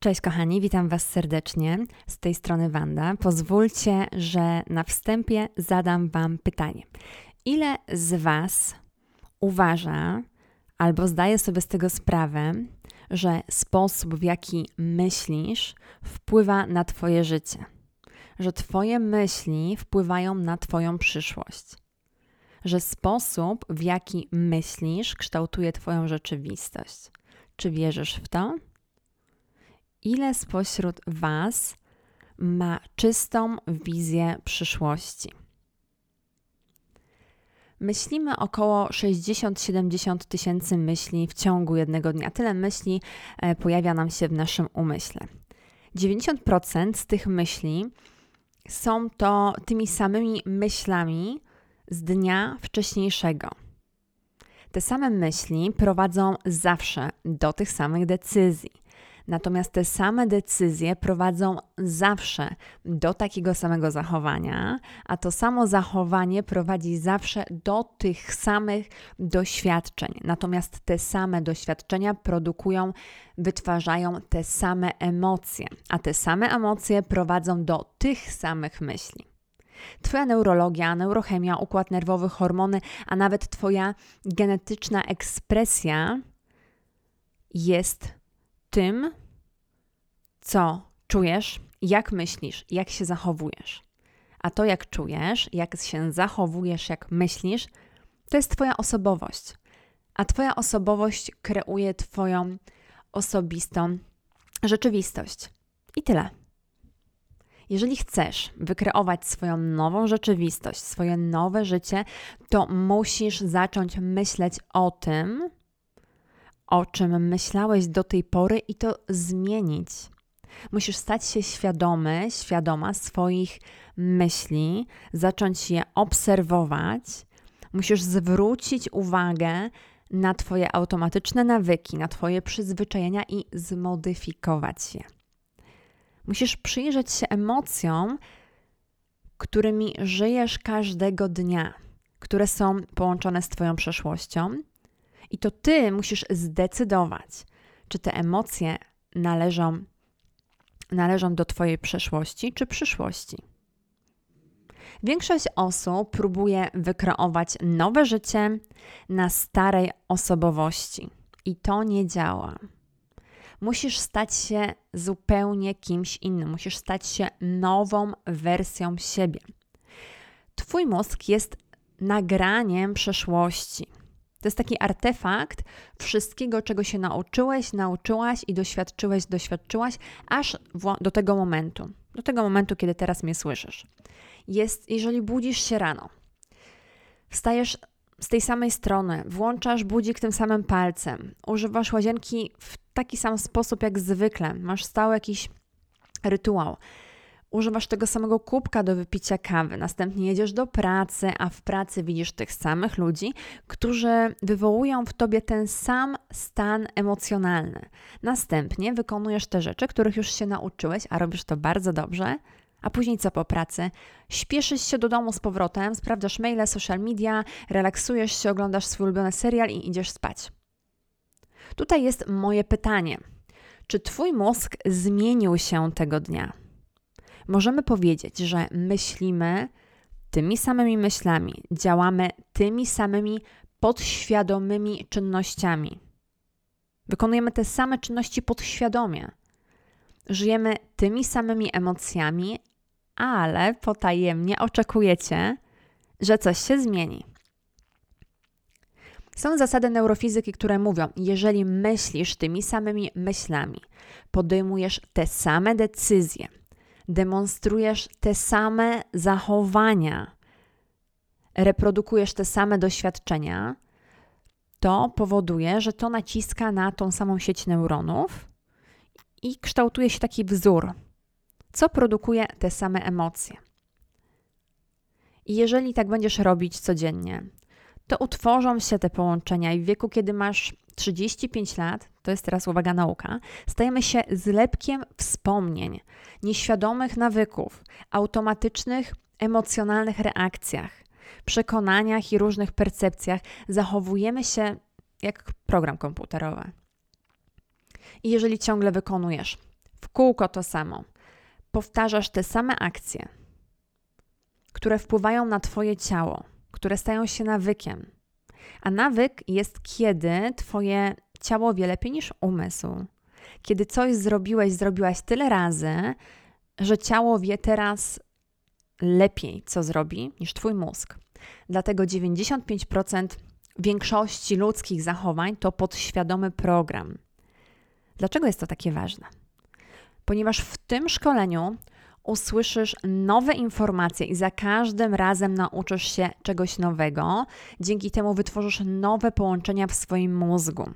Cześć kochani, witam Was serdecznie. Z tej strony Wanda. Pozwólcie, że na wstępie zadam Wam pytanie. Ile z Was uważa albo zdaje sobie z tego sprawę, że sposób, w jaki myślisz, wpływa na Twoje życie? Że Twoje myśli wpływają na Twoją przyszłość? Że sposób, w jaki myślisz, kształtuje Twoją rzeczywistość? Czy wierzysz w to? Ile spośród Was ma czystą wizję przyszłości? Myślimy około 60-70 tysięcy myśli w ciągu jednego dnia. Tyle myśli e, pojawia nam się w naszym umyśle. 90% z tych myśli są to tymi samymi myślami z dnia wcześniejszego. Te same myśli prowadzą zawsze do tych samych decyzji. Natomiast te same decyzje prowadzą zawsze do takiego samego zachowania, a to samo zachowanie prowadzi zawsze do tych samych doświadczeń. Natomiast te same doświadczenia produkują, wytwarzają te same emocje, a te same emocje prowadzą do tych samych myśli. Twoja neurologia, neurochemia, układ nerwowy, hormony, a nawet Twoja genetyczna ekspresja jest tym, co czujesz, jak myślisz, jak się zachowujesz. A to, jak czujesz, jak się zachowujesz, jak myślisz, to jest Twoja osobowość. A Twoja osobowość kreuje Twoją osobistą rzeczywistość. I tyle. Jeżeli chcesz wykreować swoją nową rzeczywistość, swoje nowe życie, to musisz zacząć myśleć o tym, o czym myślałeś do tej pory i to zmienić. Musisz stać się świadomy, świadoma swoich myśli, zacząć je obserwować. Musisz zwrócić uwagę na Twoje automatyczne nawyki, na Twoje przyzwyczajenia i zmodyfikować je. Musisz przyjrzeć się emocjom, którymi żyjesz każdego dnia, które są połączone z Twoją przeszłością i to ty musisz zdecydować, czy te emocje należą, należą do twojej przeszłości czy przyszłości. Większość osób próbuje wykreować nowe życie na starej osobowości i to nie działa. Musisz stać się zupełnie kimś innym, musisz stać się nową wersją siebie. Twój mózg jest nagraniem przeszłości. To jest taki artefakt wszystkiego, czego się nauczyłeś, nauczyłaś i doświadczyłeś, doświadczyłaś, aż do tego momentu, do tego momentu, kiedy teraz mnie słyszysz. Jest, jeżeli budzisz się rano, wstajesz z tej samej strony, włączasz budzik tym samym palcem, używasz łazienki w taki sam sposób jak zwykle, masz stały jakiś rytuał używasz tego samego kubka do wypicia kawy, następnie jedziesz do pracy, a w pracy widzisz tych samych ludzi, którzy wywołują w tobie ten sam stan emocjonalny. Następnie wykonujesz te rzeczy, których już się nauczyłeś, a robisz to bardzo dobrze. A później co po pracy? Śpieszysz się do domu z powrotem, sprawdzasz maile, social media, relaksujesz się, oglądasz swój ulubiony serial i idziesz spać. Tutaj jest moje pytanie. Czy Twój mózg zmienił się tego dnia? Możemy powiedzieć, że myślimy tymi samymi myślami, działamy tymi samymi podświadomymi czynnościami. Wykonujemy te same czynności podświadomie. Żyjemy tymi samymi emocjami, ale potajemnie oczekujecie, że coś się zmieni. Są zasady neurofizyki, które mówią: jeżeli myślisz tymi samymi myślami, podejmujesz te same decyzje, demonstrujesz te same zachowania, reprodukujesz te same doświadczenia, to powoduje, że to naciska na tą samą sieć neuronów i kształtuje się taki wzór, co produkuje te same emocje. I jeżeli tak będziesz robić codziennie, to utworzą się te połączenia i w wieku, kiedy masz 35 lat, to jest teraz uwaga nauka, stajemy się zlepkiem wspomnień, nieświadomych nawyków, automatycznych, emocjonalnych reakcjach, przekonaniach i różnych percepcjach. Zachowujemy się jak program komputerowy. I jeżeli ciągle wykonujesz kółko to samo. Powtarzasz te same akcje, które wpływają na Twoje ciało, które stają się nawykiem. A nawyk jest, kiedy Twoje ciało wie lepiej niż umysł. Kiedy coś zrobiłeś, zrobiłaś tyle razy, że ciało wie teraz lepiej, co zrobi, niż Twój mózg. Dlatego 95% większości ludzkich zachowań to podświadomy program. Dlaczego jest to takie ważne? Ponieważ w tym szkoleniu usłyszysz nowe informacje i za każdym razem nauczysz się czegoś nowego. Dzięki temu wytworzysz nowe połączenia w swoim mózgu.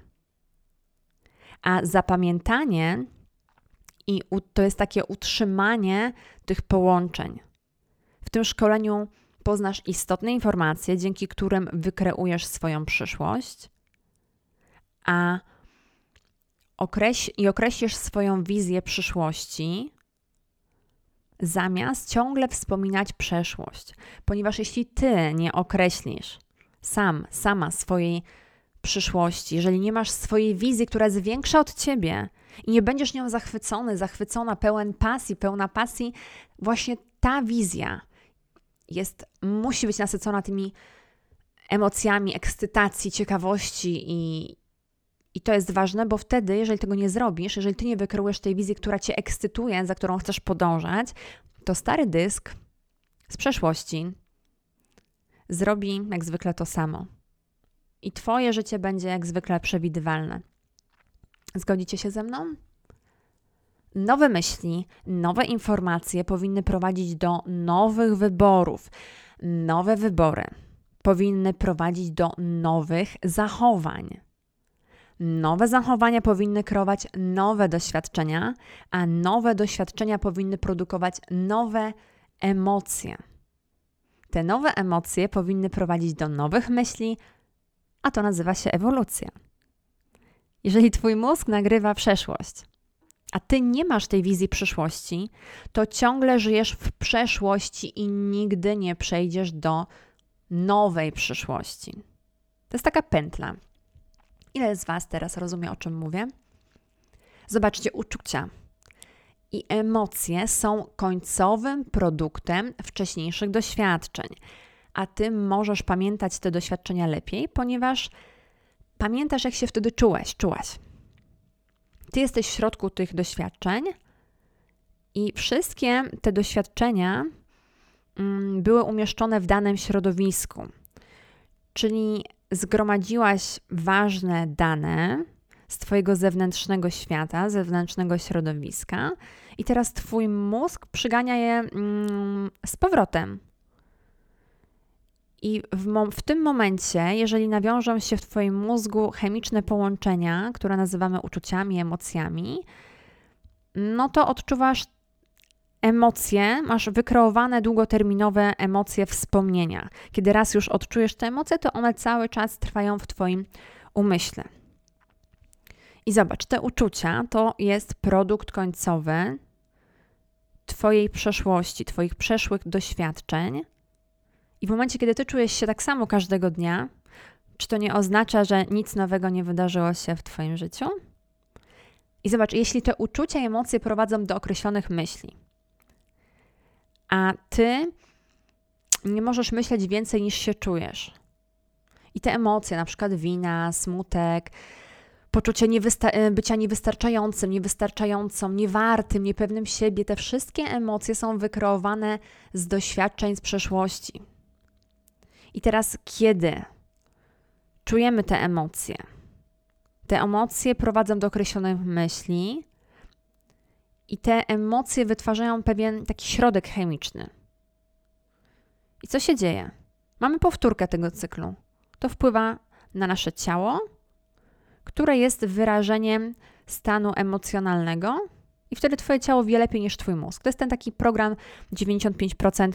A zapamiętanie i to jest takie utrzymanie tych połączeń. W tym szkoleniu poznasz istotne informacje, dzięki którym wykreujesz swoją przyszłość, a okreś i określisz swoją wizję przyszłości, zamiast ciągle wspominać przeszłość. Ponieważ jeśli ty nie określisz sam, sama swojej przyszłości, jeżeli nie masz swojej wizji, która jest większa od ciebie i nie będziesz nią zachwycony, zachwycona, pełen pasji, pełna pasji, właśnie ta wizja jest, musi być nasycona tymi emocjami ekscytacji, ciekawości i, i to jest ważne, bo wtedy, jeżeli tego nie zrobisz, jeżeli ty nie wykreujesz tej wizji, która cię ekscytuje, za którą chcesz podążać, to stary dysk z przeszłości zrobi jak zwykle to samo. I twoje życie będzie jak zwykle przewidywalne. Zgodzicie się ze mną? Nowe myśli, nowe informacje powinny prowadzić do nowych wyborów. Nowe wybory powinny prowadzić do nowych zachowań. Nowe zachowania powinny kreować nowe doświadczenia, a nowe doświadczenia powinny produkować nowe emocje. Te nowe emocje powinny prowadzić do nowych myśli, a to nazywa się ewolucja. Jeżeli Twój mózg nagrywa przeszłość, a Ty nie masz tej wizji przyszłości, to ciągle żyjesz w przeszłości i nigdy nie przejdziesz do nowej przyszłości. To jest taka pętla. Ile z Was teraz rozumie, o czym mówię? Zobaczcie, uczucia i emocje są końcowym produktem wcześniejszych doświadczeń, a Ty możesz pamiętać te doświadczenia lepiej, ponieważ pamiętasz, jak się wtedy czułeś, czułaś. Ty jesteś w środku tych doświadczeń i wszystkie te doświadczenia mm, były umieszczone w danym środowisku. Czyli zgromadziłaś ważne dane z Twojego zewnętrznego świata, zewnętrznego środowiska, i teraz Twój mózg przygania je mm, z powrotem. I w, w, tym momencie, jeżeli nawiążą się w Twoim mózgu chemiczne połączenia, które nazywamy uczuciami, emocjami, no to odczuwasz emocje, masz wykreowane długoterminowe emocje wspomnienia. Kiedy raz już odczujesz te emocje, to one cały czas trwają w Twoim umyśle. I zobacz, te uczucia to jest produkt końcowy Twojej przeszłości, Twoich przeszłych doświadczeń. I w momencie, kiedy Ty czujesz się tak samo każdego dnia, czy to nie oznacza, że nic nowego nie wydarzyło się w Twoim życiu? I zobacz, jeśli te uczucia i emocje prowadzą do określonych myśli, a ty nie możesz myśleć więcej niż się czujesz. I te emocje, na przykład wina, smutek, poczucie niewysta e, bycia niewystarczającym, niewystarczającą, niewartym, niepewnym siebie, te wszystkie emocje są wykreowane z doświadczeń z przeszłości. I teraz, kiedy czujemy te emocje, te emocje prowadzą do określonych myśli, i te emocje wytwarzają pewien taki środek chemiczny. I co się dzieje? Mamy powtórkę tego cyklu. To wpływa na nasze ciało, które jest wyrażeniem stanu emocjonalnego, i wtedy Twoje ciało wie lepiej niż Twój mózg. To jest ten taki program 95%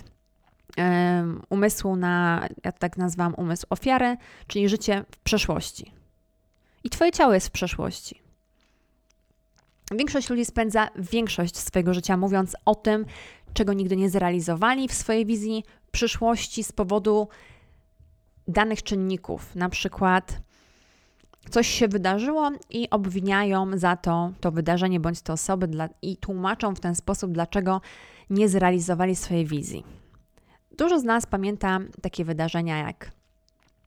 umysłu na, ja tak nazwałam umysł ofiary, czyli życie w przeszłości. I Twoje ciało jest w przeszłości. Większość ludzi spędza większość swojego życia mówiąc o tym, czego nigdy nie zrealizowali w swojej wizji przyszłości z powodu danych czynników, na przykład coś się wydarzyło i obwiniają za to to wydarzenie bądź te osoby dla, i tłumaczą w ten sposób, dlaczego nie zrealizowali swojej wizji. Dużo z nas pamięta takie wydarzenia jak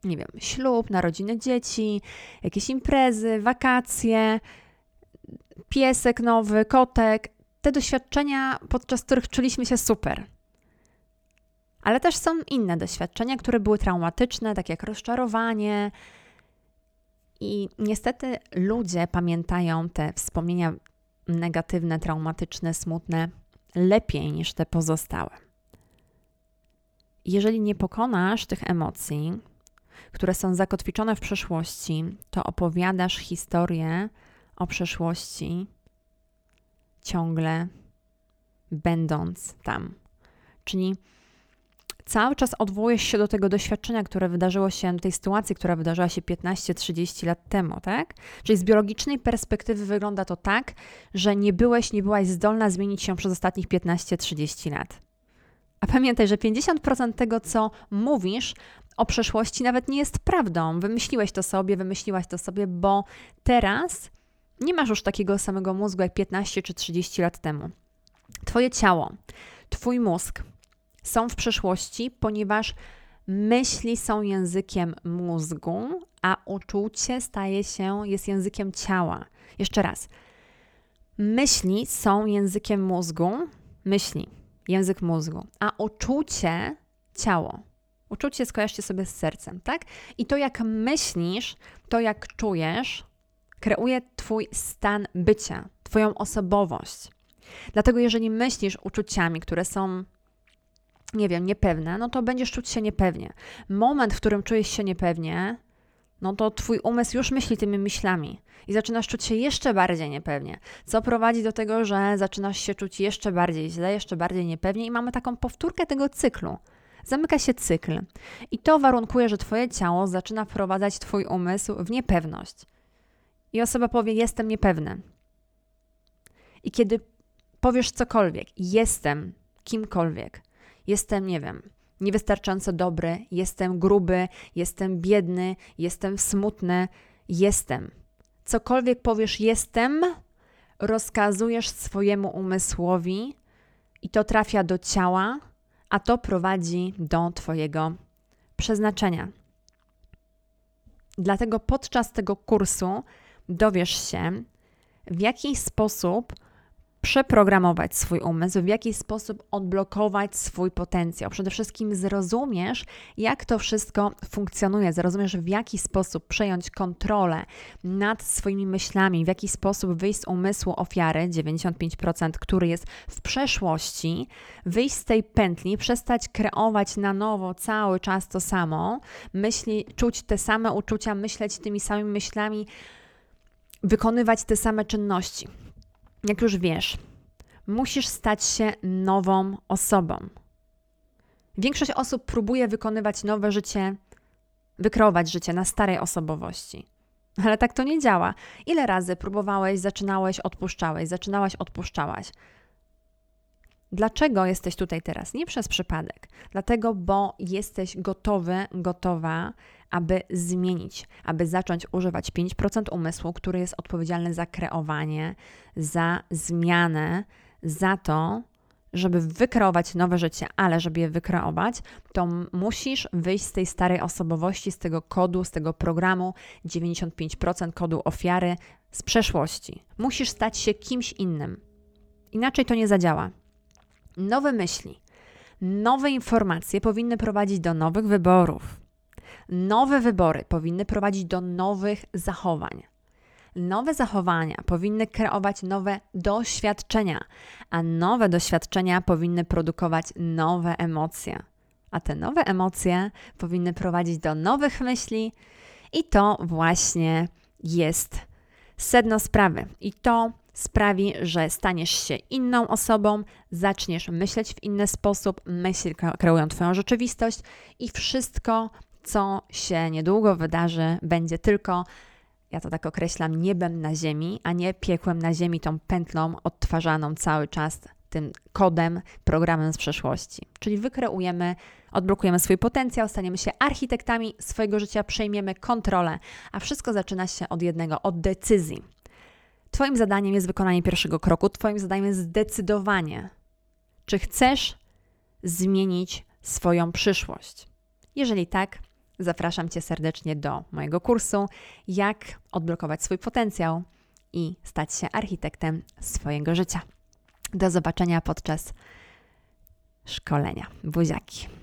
nie wiem, ślub, narodziny dzieci, jakieś imprezy, wakacje, piesek nowy, kotek. Te doświadczenia, podczas których czuliśmy się super. Ale też są inne doświadczenia, które były traumatyczne, takie jak rozczarowanie. I niestety ludzie pamiętają te wspomnienia negatywne, traumatyczne, smutne lepiej niż te pozostałe. Jeżeli nie pokonasz tych emocji, które są zakotwiczone w przeszłości, to opowiadasz historię o przeszłości ciągle będąc tam. Czyli cały czas odwołujesz się do tego doświadczenia, które wydarzyło się, do tej sytuacji, która wydarzyła się 15-30 lat temu, tak? Czyli z biologicznej perspektywy wygląda to tak, że nie byłeś, nie byłaś zdolna zmienić się przez ostatnich 15-30 lat. A pamiętaj, że 50% tego, co mówisz o przeszłości, nawet nie jest prawdą. Wymyśliłeś to sobie, wymyśliłaś to sobie, bo teraz nie masz już takiego samego mózgu jak 15 czy 30 lat temu. Twoje ciało, Twój mózg są w przeszłości, ponieważ myśli są językiem mózgu, a uczucie staje się, jest językiem ciała. Jeszcze raz. Myśli są językiem mózgu, myśli, język mózgu, a uczucie ciało. Uczucie skojarzcie sobie z sercem, tak? I to, jak myślisz, to, jak czujesz, kreuje Twój stan bycia, Twoją osobowość. Dlatego, jeżeli myślisz uczuciami, które są, nie wiem, niepewne, no to będziesz czuć się niepewnie. Moment, w którym czujesz się niepewnie, no to Twój umysł już myśli tymi myślami i zaczynasz czuć się jeszcze bardziej niepewnie, co prowadzi do tego, że zaczynasz się czuć jeszcze bardziej źle, jeszcze bardziej niepewnie i mamy taką powtórkę tego cyklu. Zamyka się cykl i to warunkuje, że Twoje ciało zaczyna wprowadzać Twój umysł w niepewność. I osoba powie: Jestem niepewny. I kiedy powiesz cokolwiek, jestem kimkolwiek, jestem, nie wiem, niewystarczająco dobry, jestem gruby, jestem biedny, jestem smutny, jestem. Cokolwiek powiesz, jestem, rozkazujesz swojemu umysłowi i to trafia do ciała, a to prowadzi do Twojego przeznaczenia. Dlatego podczas tego kursu dowiesz się, w jaki sposób przeprogramować swój umysł, w jaki sposób odblokować swój potencjał. Przede wszystkim zrozumiesz, jak to wszystko funkcjonuje, zrozumiesz, w jaki sposób przejąć kontrolę nad swoimi myślami, w jaki sposób wyjść z umysłu ofiary, 95%, który jest w przeszłości, wyjść z tej pętli, przestać kreować na nowo cały czas to samo, myśli, czuć te same uczucia, myśleć tymi samymi myślami, wykonywać te same czynności jak już wiesz, musisz stać się nową osobą. Większość osób próbuje wykonywać nowe życie, wykreować życie na starej osobowości. Ale tak to nie działa. Ile razy próbowałeś, zaczynałeś, odpuszczałeś, zaczynałaś, odpuszczałaś. Dlaczego jesteś tutaj teraz? Nie przez przypadek. Dlatego, bo jesteś gotowy, gotowa aby zmienić, aby zacząć używać 5% umysłu, który jest odpowiedzialny za kreowanie, za zmianę, za to, żeby wykreować nowe życie, ale żeby je wykreować, to musisz wyjść z tej starej osobowości, z tego kodu, z tego programu 95% kodu ofiary z przeszłości. Musisz stać się kimś innym. Inaczej to nie zadziała. Nowe myśli, nowe informacje powinny prowadzić do nowych wyborów. Nowe wybory powinny prowadzić do nowych zachowań. Nowe zachowania powinny kreować nowe doświadczenia, a nowe doświadczenia powinny produkować nowe emocje. A te nowe emocje powinny prowadzić do nowych myśli, i to właśnie jest sedno sprawy. I to sprawi, że staniesz się inną osobą, zaczniesz myśleć w inny sposób, myśli kreują Twoją rzeczywistość i wszystko co się niedługo wydarzy, będzie tylko, ja to tak określam, niebem na ziemi, a nie piekłem na ziemi, tą pętlą odtwarzaną cały czas tym kodem, programem z przeszłości. Czyli wykreujemy, odblokujemy swój potencjał, staniemy się architektami swojego życia, przejmiemy kontrolę, a wszystko zaczyna się od jednego, od decyzji. Twoim zadaniem jest wykonanie pierwszego kroku, Twoim zadaniem jest zdecydowanie, czy chcesz zmienić swoją przyszłość. Jeżeli tak, zapraszam Cię serdecznie do mojego kursu Jak odblokować swój potencjał i stać się architektem swojego życia. Do zobaczenia podczas szkolenia. Buziaki.